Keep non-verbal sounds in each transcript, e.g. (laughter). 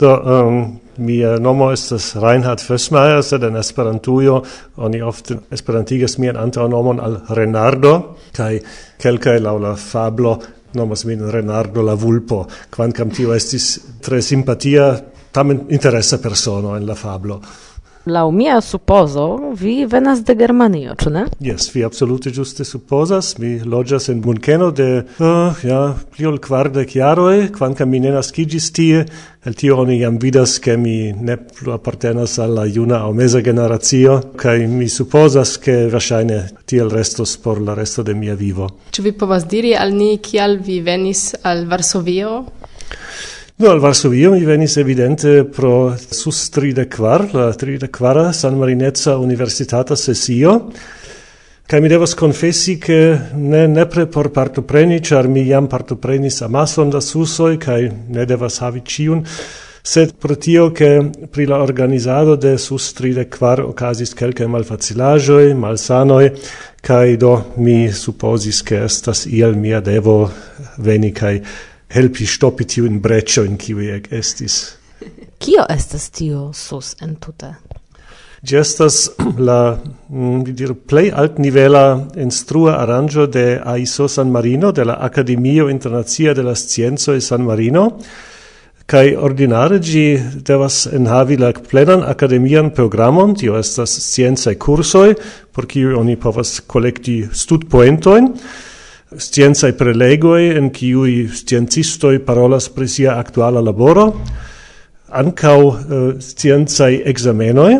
Do, um, mia nomo estas Reinhard Fössmeier, sed en Esperantujo oni ofte esperantigas mian antaŭnomon al Renardo, kaj kelkaj laŭ la fablo nomas min Renardo la vulpo, kvankam tio estis tre simpatia, tamen interesa persono en la fablo. La mia supposo, vi venas de Germanio, ĉu ne? Jes, vi absolute ĝuste supozas. Mi loĝas en Munkeno de uh, ja, pli ol kvardek jaroj, kvankam mi ne naskiĝis tie, El tio oni jam vidas, che mi ne plu apartenas al la juna o mesa generacio, kai mi supposas ke verŝajne tiel restos por la resto de mia vivo. Ĉu vi povas diri al ni kial vi venis al Varsovio? No, al Varsovio mi venis evidente pro sus 34, la 34 San Marinezza Universitata Sesio, Kaj mi devas konfesi, ke ne nepre por partopreni, ĉar mi jam partoprenis amason da susoj kaj ne devas havi ĉiun, sed pro tio, ke pri la organizado de sus 34 okazis kelkaj malfacilaĵoj, malsanoj, kaj do mi supozis, ke estas iel mia devo veni kaj helpi stopi pitiu in kiuj ec estis. (laughs) Kio estas tio sus entute? Gi estas (clears throat) la mm, vi dir plei alt nivela instrua aranjo de AISO San Marino de la Akademio Internazia de la Sciencoj San Marino kai ordinare gi devas enhavi la plenan academian programon tio estas scienzae cursoi, por kiu oni povas kolekti studpoentojn sciencaj prelegoj en kiuj sciencistoj parolas pri sia aktuala laboro, ankaŭ eh, sciencaj ekzamenoj,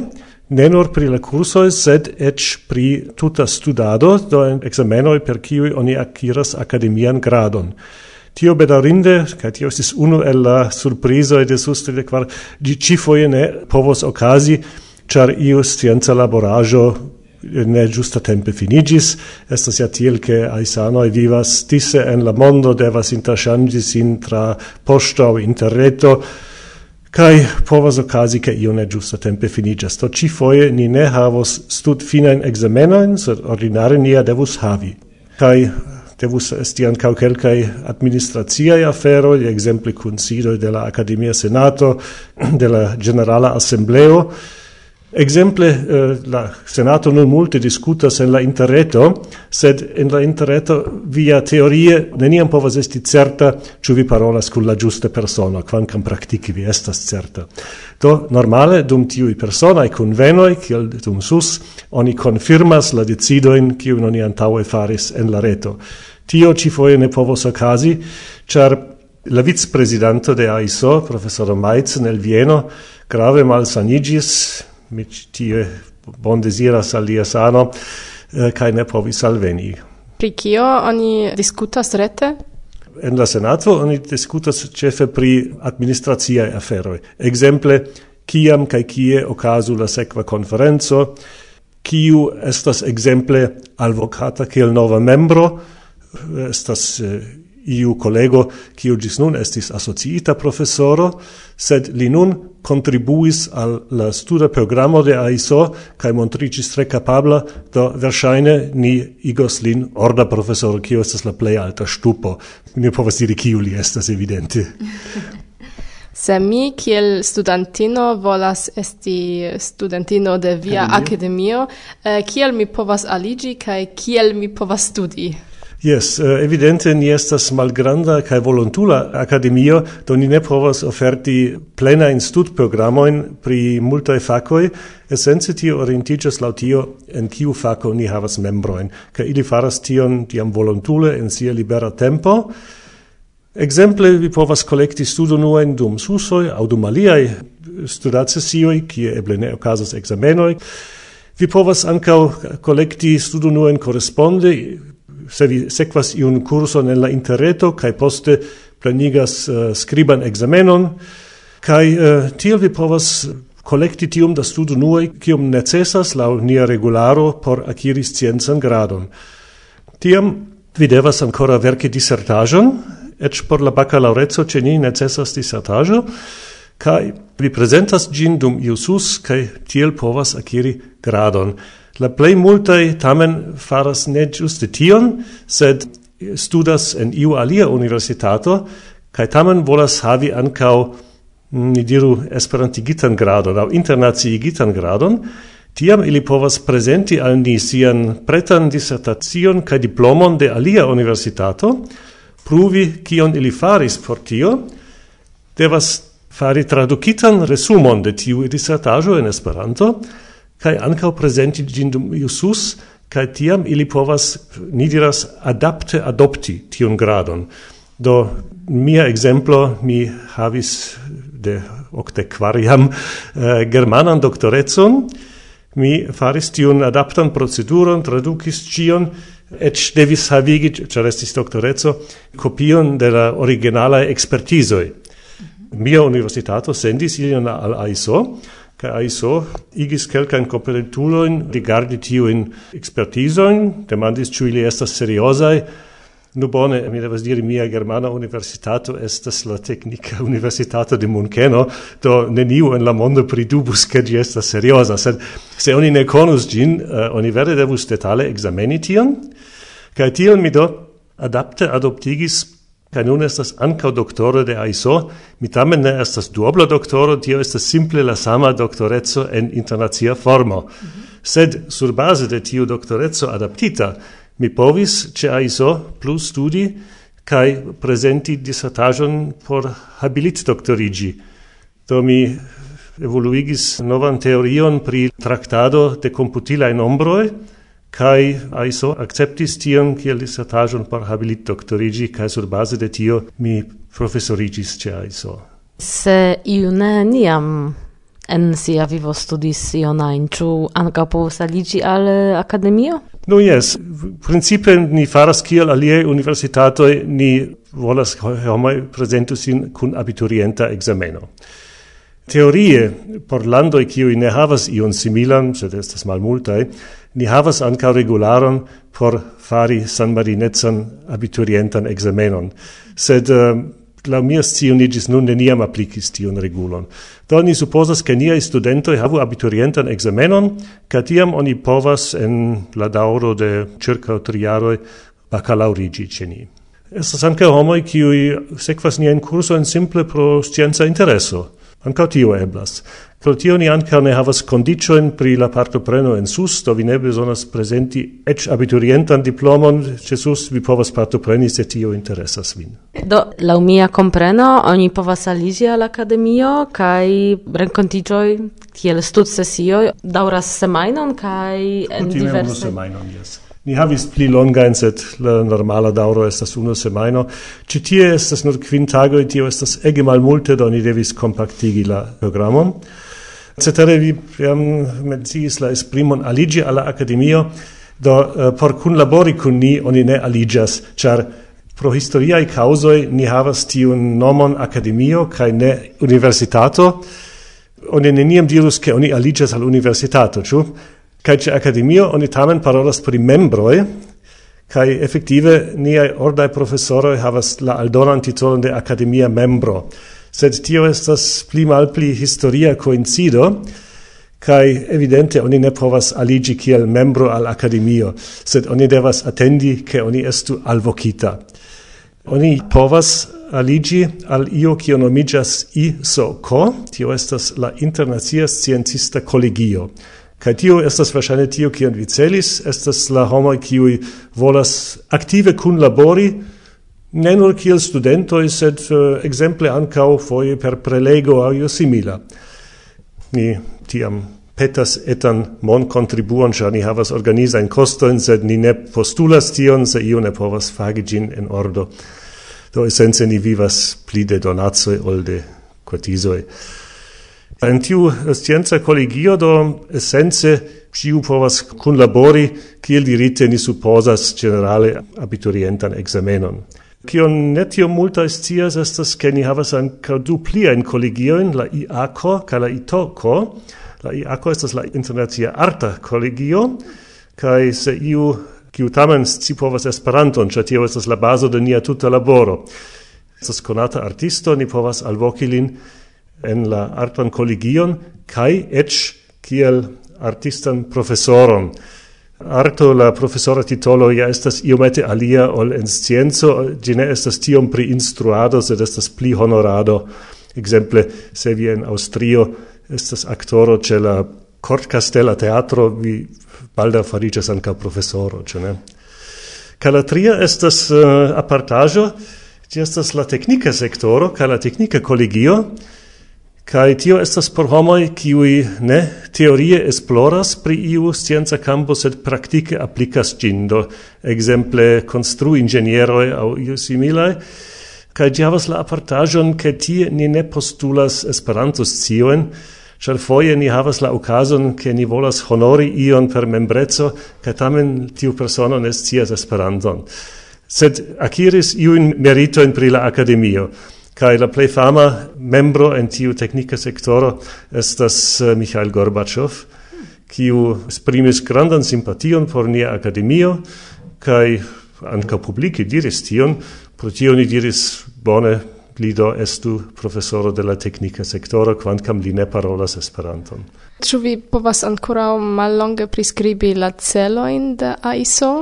ne nur pri la kursoj, sed ec pri tuta studado, do examenoi per kiuj oni acquiras academian gradon. Tio bedarinde ca tio estis unu el la surprizoj de Suste de quar di ĉifoje ne povos ocasi, char iu scienza laborajo ne giusta tempe finigis, estas ja tiel che aisanoi vivas tisse en la mondo, devas interchanges intra posta o interreto, kai povas okazi ke io ne giusta tempe finigas. to ci foje ni ne havos stud finan examenojn, sed ordinare nia devus havi. Kai devus esti ankaŭ kelkaj administraciaj aferoj, exempli kunsidoj de la academia Senato, (clears throat) de la Generala assembleo Exemple eh, la senato non multe discutas en la interreto, sed en la interreto via teorie neniam povas esti certa ĉu vi parolas kun la giusta persono, kvankam practici vi estas certa. Do normale dum tiuj personaj kunvenoj, kiel dum sus, oni konfirmas la decidojn kiujn oni antaŭe faris en la reto. Tio ci foje ne povos okazi, ĉar la vice de AISO, professor Maiz nel Vieno, grave malsanigis mi tie bondeziras al lia sano, eh, kai ne povis alveni. Pri kio oni discutas rete? En la Senato oni discutas cefe pri administratiae aferoi. Exemple, kiam kai kie okazu la sekva konferenco, kiu estas exemple alvocata kiel nova membro, eh, estas eh, iu collego kiu gis nun estis associita professoro, sed li nun contribuis al la studa programo de AISO kai montricis tre capabla, do versaine ni igos lin orda professoro, kiu estas la plei alta stupo. Ni povas diri kiu li estas evidente. (laughs) Se mi kiel studentino volas esti studentino de via Academio, academio eh, kiel mi povas aligi kaj kiel mi povas studi? Yes, eh, evidente ni estas malgranda kaj volontula akademio, do ni ne povas oferti plena studprogramojn pri multaj fakoj, esence tio orientiĝas laŭ tio en kiu fako ni havas membrojn, kaj ili faras tion tiam volontule en sia libera tempo. Exemple vi povas kolekti studonuojn dum susoj aŭ dum aliaj studadsesioj, kie eble ne okazas ekzamenoj. Vi povas ankaŭ kolekti studonuojn koresponde se vi sequas iun curso nella interreto kai poste planigas uh, eh, scriban examenon kaj uh, eh, tiel vi povas collecti tium da studu nuoi kiom necesas la nia regularo por akiri sciencan gradon. Tiam vi devas ancora verci disertaĵon, eĉ por la bakalaureco ce ni necessas disertaĵo cae vi presentas gin dum iusus cae tiel povas akiri gradon. La plei multae tamen faras ne giuste tion, sed studas en iu alia universitato kaj tamen volas havi ancau, mm, ni diru esperantigitan gradon aŭ internaciigitan gradon, tiam ili povas prezenti al ni sian pretan dissertacion kaj diplomon de alia universitato, pruvi kion ili faris por tio, devas fari tradukitan resumon de tiu disertaĵo en Esperanto, kai ankaŭ presenti ĝin dum Iusus kai tiam ili povas ni diras adapte adopti tiun gradon. Do mia exemplo mi havis de octe quariam eh, germanan doctorezon mi faris tiun adaptan proceduron tradukis cion et devis havigi cer estis doctorezo copion de la originala expertisoi mia universitato sendis ilion al AISO Ca ISO igis quelcan de rigardi tiuin expertisoin, demandis ciu ili estas seriosai, Nu bone, mi devas diri, mia germana universitato estas la tecnica (laughs) Universitato de Munkeno, do neniu en la mondo pridubus che gi estas seriosa, sed se oni ne conus gin, uh, eh, oni vere devus detale exameni tion, ca tion mi do adapte adoptigis kaj nun estas ankaŭ doktoro de ISO. Mi tamen ne estas duobla doktoro, tio estas simple la sama doktoreco en internazia formo. Mm -hmm. Sed surbaze de tiu doctorezzo adaptita, mi povis ce ISO plus studi kai presenti dissertation por habilit doktorigi. Do mi evoluigis novan teorion pri traktado de computila in ombroi, kai aiso acceptis tion kiel dissertajon por habilit doctorigi kai sur base de tio mi professorigis ce aiso. Se iu ne niam en sia vivo studis ion ain ĉu anka povus aliĝi al akademio? No yes, principe ni faras kiel alie universitato ni volas homoj presentus sin kun abiturienta exameno Teorie por landoi kiuj ne havas ion similan, sed estas malmultaj, Ni havas anca regularon por fari san marinetsan abiturientan examenon, sed ehm, uh, la mia scio nigis nun neniam applicis tion regulon. Do ni supposas che niai studentoi havu abiturientan examenon, ca tiam oni povas en la dauro de circa triaroi bacalaurigi ceni. Estas anca homoi, qui sequas nien cursoen simple pro scienza intereso. Anca tio eblas. Pro tio ni anca ne havas condicioin pri la partopreno en SUS, do vi ne besonas presenti ec abiturientan diplomon ce SUS vi povas partopreni se tio interesas vin. Do, lau mia compreno, oni povas aligi al academio, cae rencontigioi, tiel stud sesioi, dauras semainon, cae en diverse... Kutime unu semainon, yes. Ni havis pli longain, set la normala dauro estas unu semaino. Ci tie estas nur quin tagoi, tio estas ege mal multe, do ni devis compactigi la programon. Cetere vi jam menciis la esprimon aligi alla academio, do uh, por cun labori cun ni oni ne aligias, char pro historiae causoi ni havas tiun nomon academio, cae ne universitato, oni neniam dirus che oni aligias al universitato, ciu? kai ce akademio oni tamen parolas pri membroi kai efektive niaj ordae professoroi havas la aldonan titolon de academia membro. Sed tio estas pli malpli historia coincido, kai evidente oni ne povas aligi kiel membro al akademio, sed oni devas attendi ke oni estu alvokita Oni povas aligi al io kio nomigas ISOCO, tio estas la Internacia Sciencista Collegio. Kaj tio estas verŝajne tio, kion vi celis, estas la homoj kiuj volas aktive kunlabori, ne nur kiel studentoj, sed uh, ekzemple ankaŭ foje per prelego aŭ io simila. Ni tiam petas etan mon contribuon, ĉar ni havas organizajn kostojn, sed ni ne postulas tion, se io ne povas fagi ĝin en ordo. Do esence ni vivas pli de donacoj ol de kotizoj. En tiu eh, scienza collegio do essenze ciu povas kunlabori kiel dirite ni supposas generale abiturientan examenon. Kion netio multa scias estas ke ni havas ankaŭ du pliajn kolegiojn, la IACO kaj la ITOCO. La IACO estas la Internacia Arta Kolegio kaj se iu kiu tamen sci povas Esperanton, ĉar tio estas la bazo de nia tuta laboro. Estas konata artisto, ni povas alvoki lin en la artan kolegion kai ec kiel artistan professoron. Arto la professora titolo ja estas iomete alia ol en scienzo, gi ne estas tiom pri instruado, sed estas pli honorado. Exemple, se vi en Austrio estas actoro ce la Cortcastella Teatro, vi balda farigas anca professoro, ce ne? Calatria estas eh, uh, apartajo, gi estas la tecnica sectoro, ca la tecnica collegio, Kai tio estas por homoj kiui ne teorie esploras pri iu scienca campo sed praktike aplikas ĝin do ekzemple konstruinĝenieroj aŭ iu similaj kaj ĝi havas la apartaĝon ke tie ni ne postulas Esperanto-sciojn ĉar foje ni havas la okazon ke ni volas honori ion per membreco kaj tamen tiu persono ne scias Esperanton. Sed akiris iujn meritojn pri la akademio. Kai la plei fama membro en tiu teknika sektoro estas eh, Mikhail Gorbachev, kiu esprimis grandan simpation por nia akademio kai anka publike diris tion, pro tio ni diris bone li do estu profesoro de la teknika sektoro kvankam li ne parolas Esperanton. Ĉu vi povas ankoraŭ mallonge priskribi la celojn de AISO?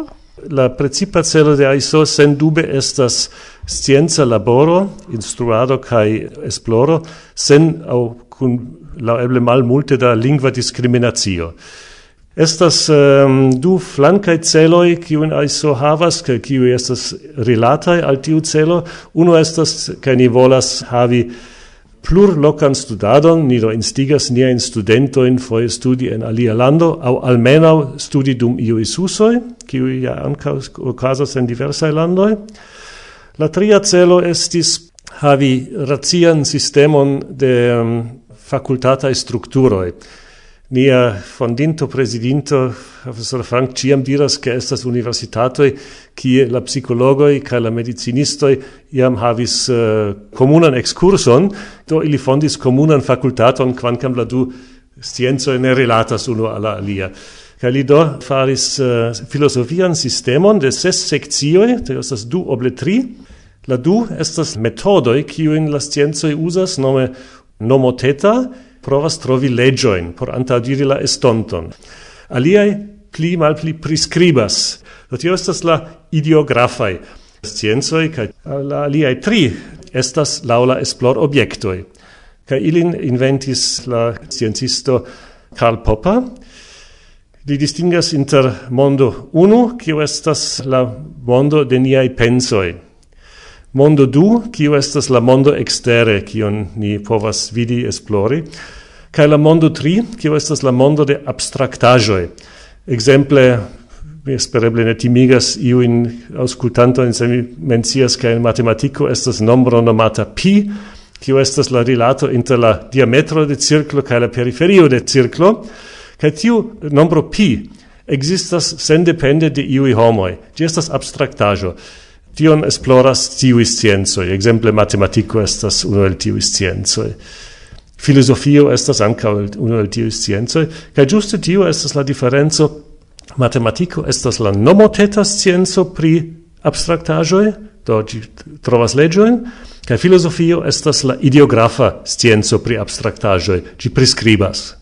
La principa celo de AISO sen dube estas scienza laboro, instruado kai esploro, sen au kun la eble mal multe da lingua discriminatio. Estas um, du flankai celoi, kiujn ISO havas, kaj kiu estas rilatai al tiu celo. Uno estas, kaj ni volas havi plur locan studadon, ni do instigas niajn studentojn foje studi en alia lando, au almenaŭ studi dum iu isusoi kiu ja ankaŭ okazas en diversaj lando La tria celo estis havi racian sistemon de um, fakultataj strukturoj. Nia fondinto presidinto professor Frank Ciam diras che estas universitatoi kie la psicologoi ca la medicinistoi iam havis eh, uh, comunan excurson do ili fondis comunan fakultaton quancam la du sciencoj ne relatas uno alla alia. Ca li do faris eh, uh, filozofian sistemon de ses sekcioj tio estas du oble tri. La du estas metodoj in la sciencoj usas nome nomoteta provas trovi legioin por antaudiri la estonton. Aliai pli mal pli prescribas. Do tio estas la ideografai sciencoi, ca la aliai tri estas laula esplor obiectoi. Ca ilin inventis la sciencisto Karl Popper, li distingas inter mondo 1, kio estas la mondo de niai pensoi, Mondo du, kio estas la mondo extere, kion ni povas vidi esplori, kaj la mondo tri, kio estas la mondo de abstraktaĵoj. Ekzemple, mi espereble ne timigas iuin auscultantojn, se mi mencias, ke en matematiko estas nombro nomata pi, kio estas la rilato inter la diametro de cirklo kaj la periferio de cirklo, kaj tiu nombro pi ekzistas sendepende de iu homoj. Ĝi estas abstraktaĵo tion esploras tiui sciencoi, exemple matematico estas uno el tiui sciencoi. Filosofio estas anca uno el tiui sciencoi, ca giuste tio estas la differenzo matematico estas la nomoteta scienzo pri abstractajoi, do gi trovas legioin, ca filosofio estas la ideografa scienzo pri abstractajoi, ci prescribas.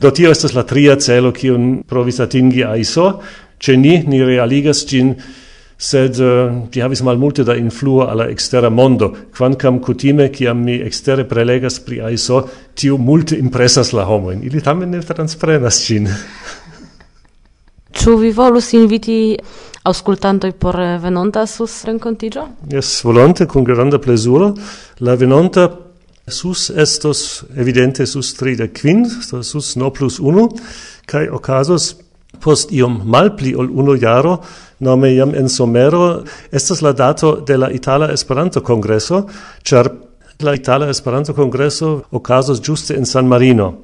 Do tio estas la tria celo, cion provis atingi AISO, ce ni ni realigas cin, sed uh, ĝi havis malmulte da influo alla extera ekstera mondo, kvankam kutime kiam mi extere prelegas pri AISO, tiu multe impressas la homojn. Ili tamen ne transprenas cin. (laughs) Ĉu vi volus inviti auscultantoi por eh, venonta sus rencontigio? Yes, volonte, con granda plesuro. La venonta sus estos evidente sus 35, sus no plus 1, cae ocasos post iom malpli ol uno jaro, nome iam en somero, estas la dato de la Itala Esperanto-Kongreso, char la Itala Esperanto-Kongreso okazos juste en San Marino.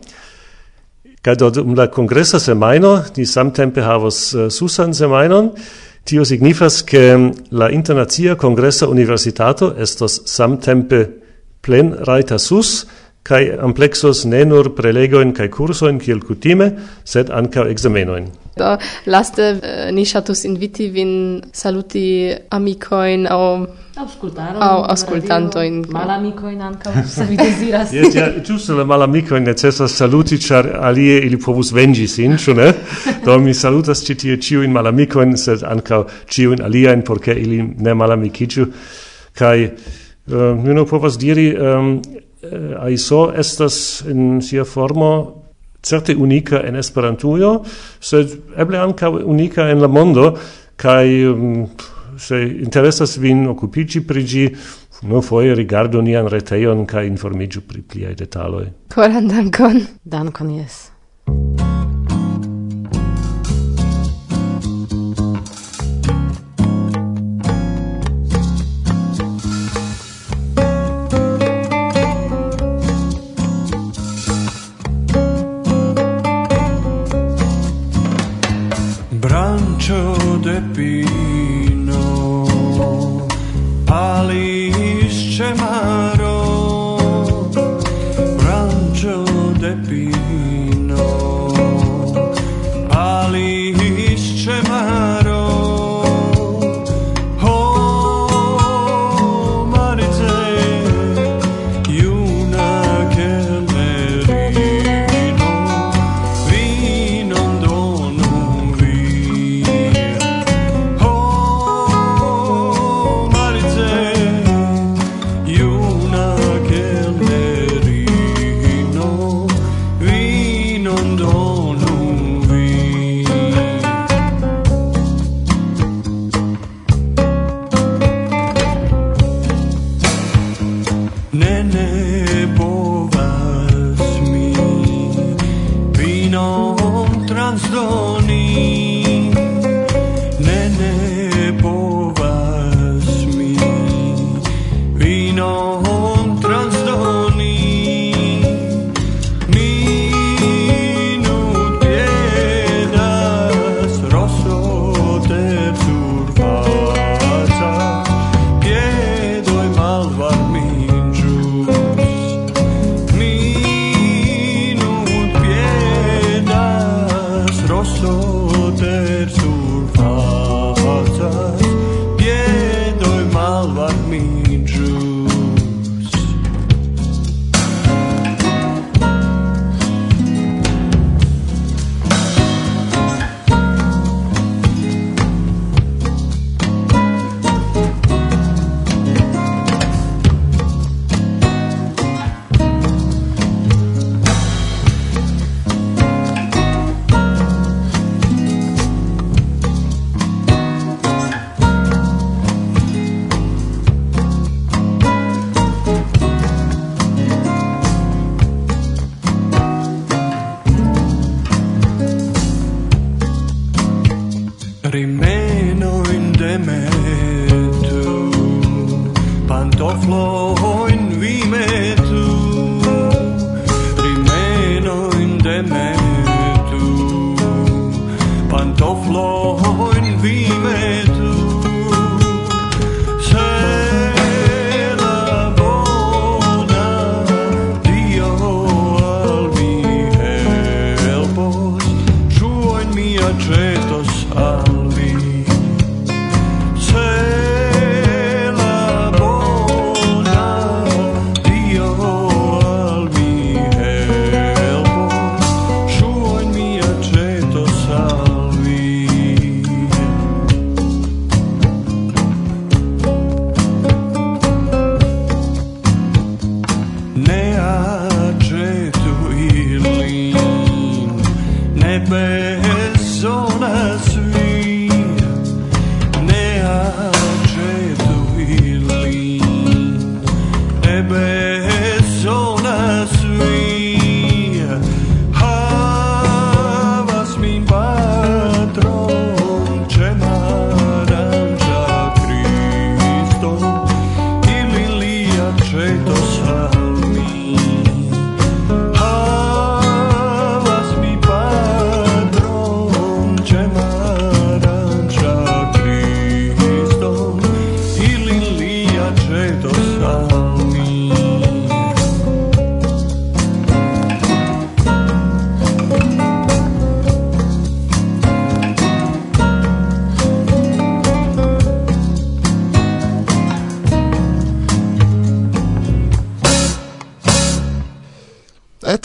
Kaj do um la kongresa semajno, ni samtempe havos uh, susan semajnon, tio signifas ke la Internacia Kongresa Universitato estos samtempe plen rajta sus, kai amplexos ne nur prelegoin kai kursoin kiel kutime, sed ankaŭ ekzamenoin. Do laste uh, ni ŝatus inviti vin saluti amicoin aŭ Auscultaron, au auscultantoin. Malamicoin anca, (laughs) se vi desiras. Yes, ja, giusto la malamicoin necessas saluti, char alie ili povus vengi sin, ĉu ne? Do mi salutas ĉi tie ĉiujn malamicoin, sed anca ĉiujn aliajn, porke ili ne malamiciĝu. Kaj, uh, mi povas diri, um, Eh, AISO estas in sia formo certe unika en Esperantujo, sed eble ankaŭ unika en la mondo kai um, mm, se interesas vin occupici pri gi, no foje rigardo nian retejon kaj informigiu pri pliai detaloj. Coran dankon. Dankon, jes.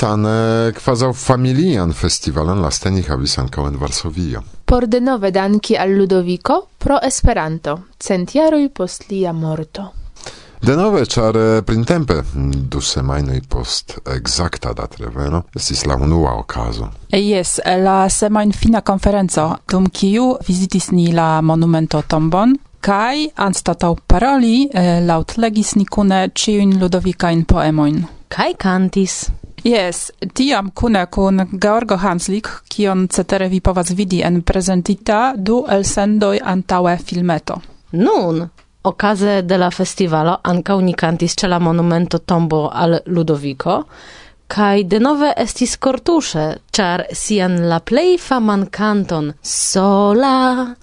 lastan kvazaŭ familian festivalon laste ni havis ankaŭ en Varsovio. Por denove danki al Ludoviko pro Esperanto, centiaroj post lia morto. De Denove, ĉar eh, printempe du semainoi post exacta dat reveno, estis la unua okazo. Jes, la semajnfina conferenzo, dum kiu vizitis ni la monumento tombon, kai anstatau paroli eh, laut legis ni kune ciuin ludovikajn poemoin. Kai kantis. Yes, tiam kune kun Georgo Hanslik, kion cetere vi povas vidi en presentita du el sendoj antaŭe filmeto. Nun, okaze de la festivalo ankaŭ ni kantis ĉe la monumento tombo al Ludovico, kaj denove estis kortuŝe, ĉar sian la plej faman kanton sola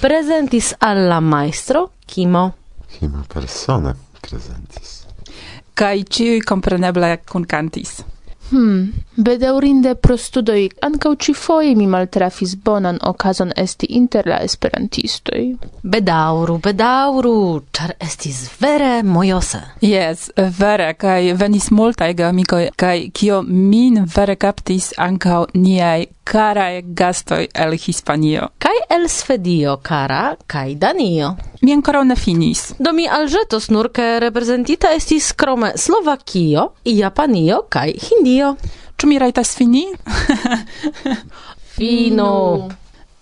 prezentis al la majstro Kimo. Kimo persone prezentis kai ci compreneble kun cantis. Hmm, bedaurinde pro studoi, ancau ci foie mi maltrafis bonan okazon esti inter la esperantistoi. Bedauru, bedauru, char estis vere mojose. Yes, vere, kai venis multaj amicoi, kai kio min vere kaptis ancau niai carae gastoi el Hispanio. Kai el Svedio, cara, kai Danio. Mi ancora ne finis. Do mi alĵetos nur reprezentita estis krome Slovakio, Japanio kai Hindio. Ĉu mi rajtas fini? (laughs) Fino.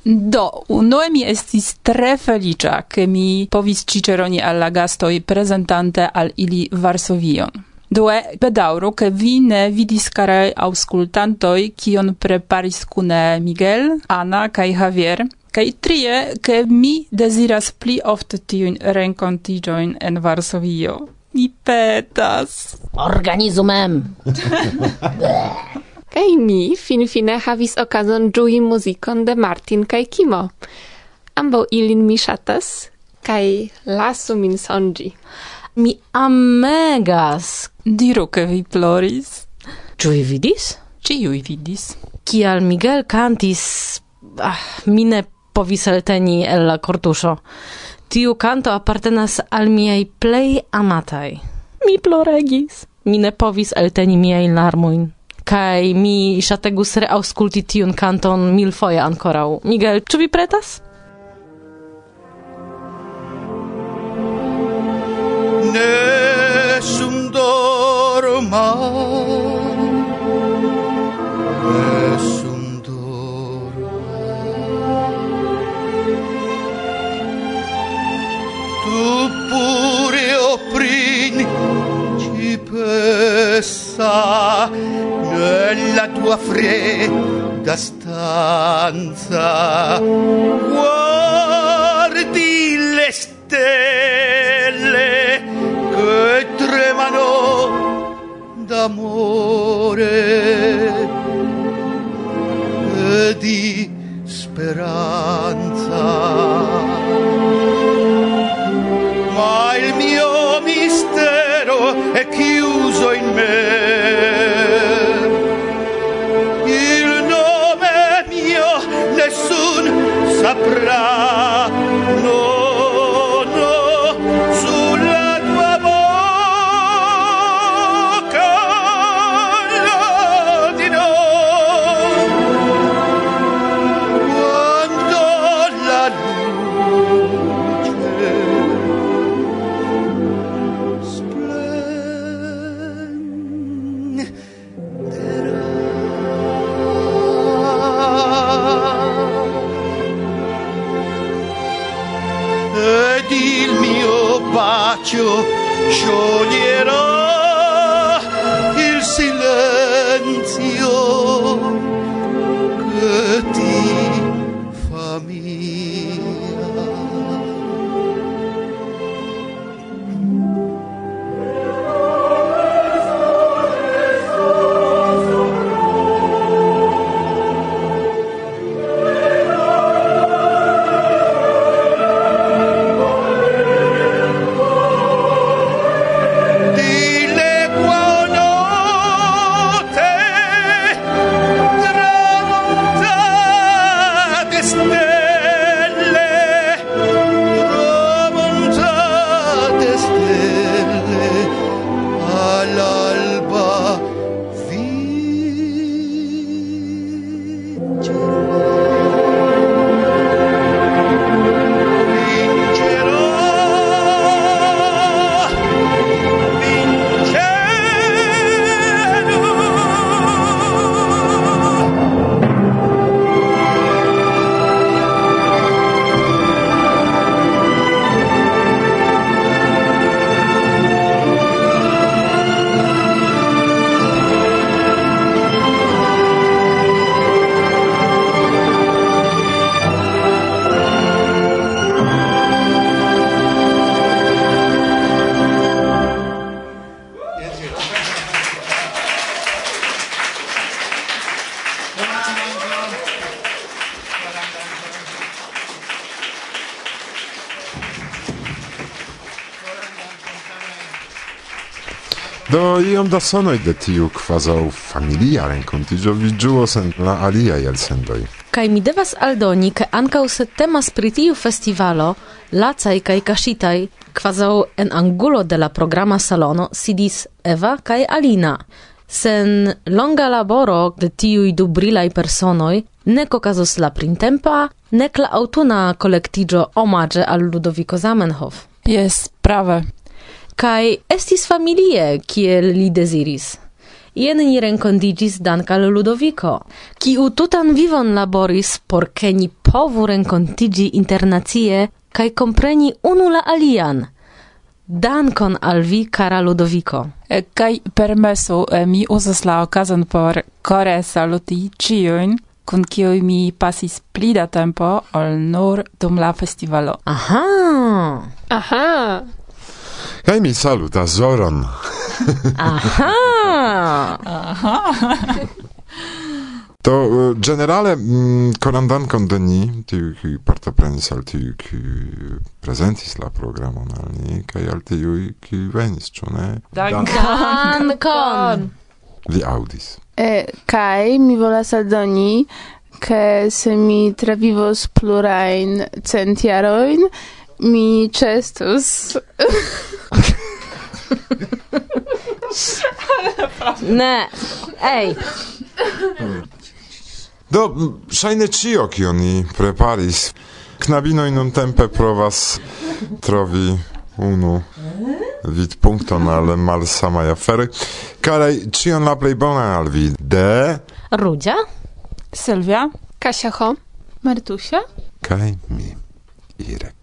Do, unue mi estis tre felicia, che mi povis ciceroni alla gastoi presentante al ili Varsovion. Due, bedauro, che vi ne vidis care auscultantoi kion preparis cune Miguel, Ana cae Javier, Kaj trie, che mi desiras pli ofte tiun rencontigioin en Varsovio. Mi petas. Organizumem. (laughs) Kai mi, fin fine, havis okazon giui muzikon de Martin kai Kimo. Ambo ilin mi shatas, kaj lasu min sonĝi. Mi amegas. Diru che vi ploris. Ciu vi vidis? Ĉiuj vidis. Cial Miguel cantis... Ah, mi ne povis elteni el la cortuso. Tiu canto appartenas al miei plei amatai. Mi ploregis. Mi ne povis elteni miei larmoin. Kai mi shategus reaŭskulti tiun kanton milfoje ancorau. Miguel, ĉu vi pretas? nessun dorma. Nessun dorma. Tu pure o principe sa nella tua fredda stanza. Guardi le stelle d'amore e di speranza. Ma il mio mistero è chiuso in me. Il nome mio nessun saprà. iom da sonoj de tiu kvazaŭ familia renkontiĝo viĝuos en la aliaj elsendoj. Kaj mi devas aldoni, ke ankaŭ se temas pri tiu festivalo, lacaj kaj kaŝitaj, kvazaŭ en angulo de la programa salono sidis Eva kaj Alina. Sen longa laboro de tiuj du brilaj personoj, nek okazos la printempa, nek la autuna kolektiĝo omaĝe al Ludovico Zamenhof. Jes, prave kai estis familie kiel li desiris. Jen ni renkondigis Dankal Ludovico, u tutan vivon laboris por ke ni povu renkontigi internacie kai kompreni unu la alian – Dankon al vi, cara Ludovico. Eh, kai permesu, eh, mi uzas la okazon por kore saluti ciuin, kun kiuj mi pasis pli da tempo ol nur dum la festivalo. Aha! Aha! Kaj mi saluta Zoron. (laughs) Aha! Aha! To uh, generale mm, koran dankon de ni, tiu ki partoprenis al tiu ki prezentis la programon al ni kaj al tiu ki venis, ĉu ne? Dankon. Vi audis. E, kaj mi volas aldoni ke se mi travivos plurajn centiaroin, mi ĉestus (laughs) Ne, ej, Do, szajne cio, kio ni preparis. Knabino in un tempe provas trovi unu vid punkton al malsamaj aferoj. Karaj, cion la plej bona al vi? De, Rudzia? Sylwia? Kasia Ho. Martusia? kaj mi, Irek.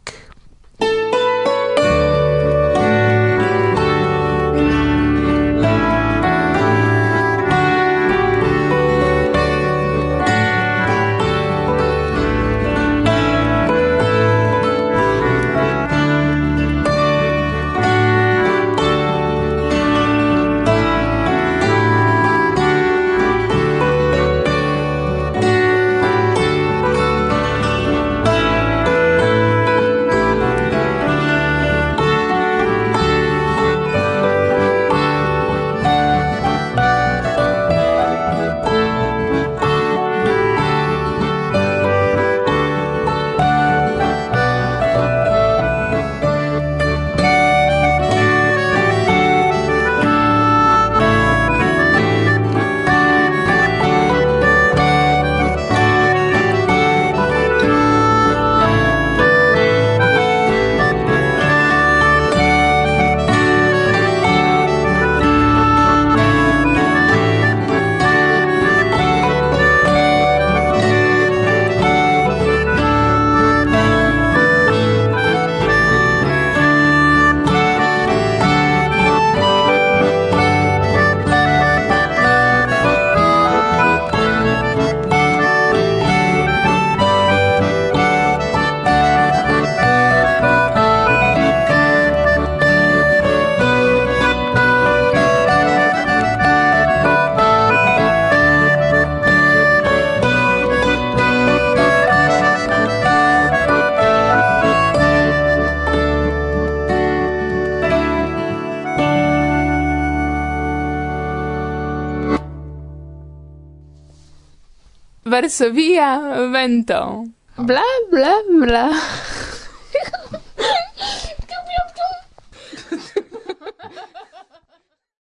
varsovia vento. Ah. Bla bla bla.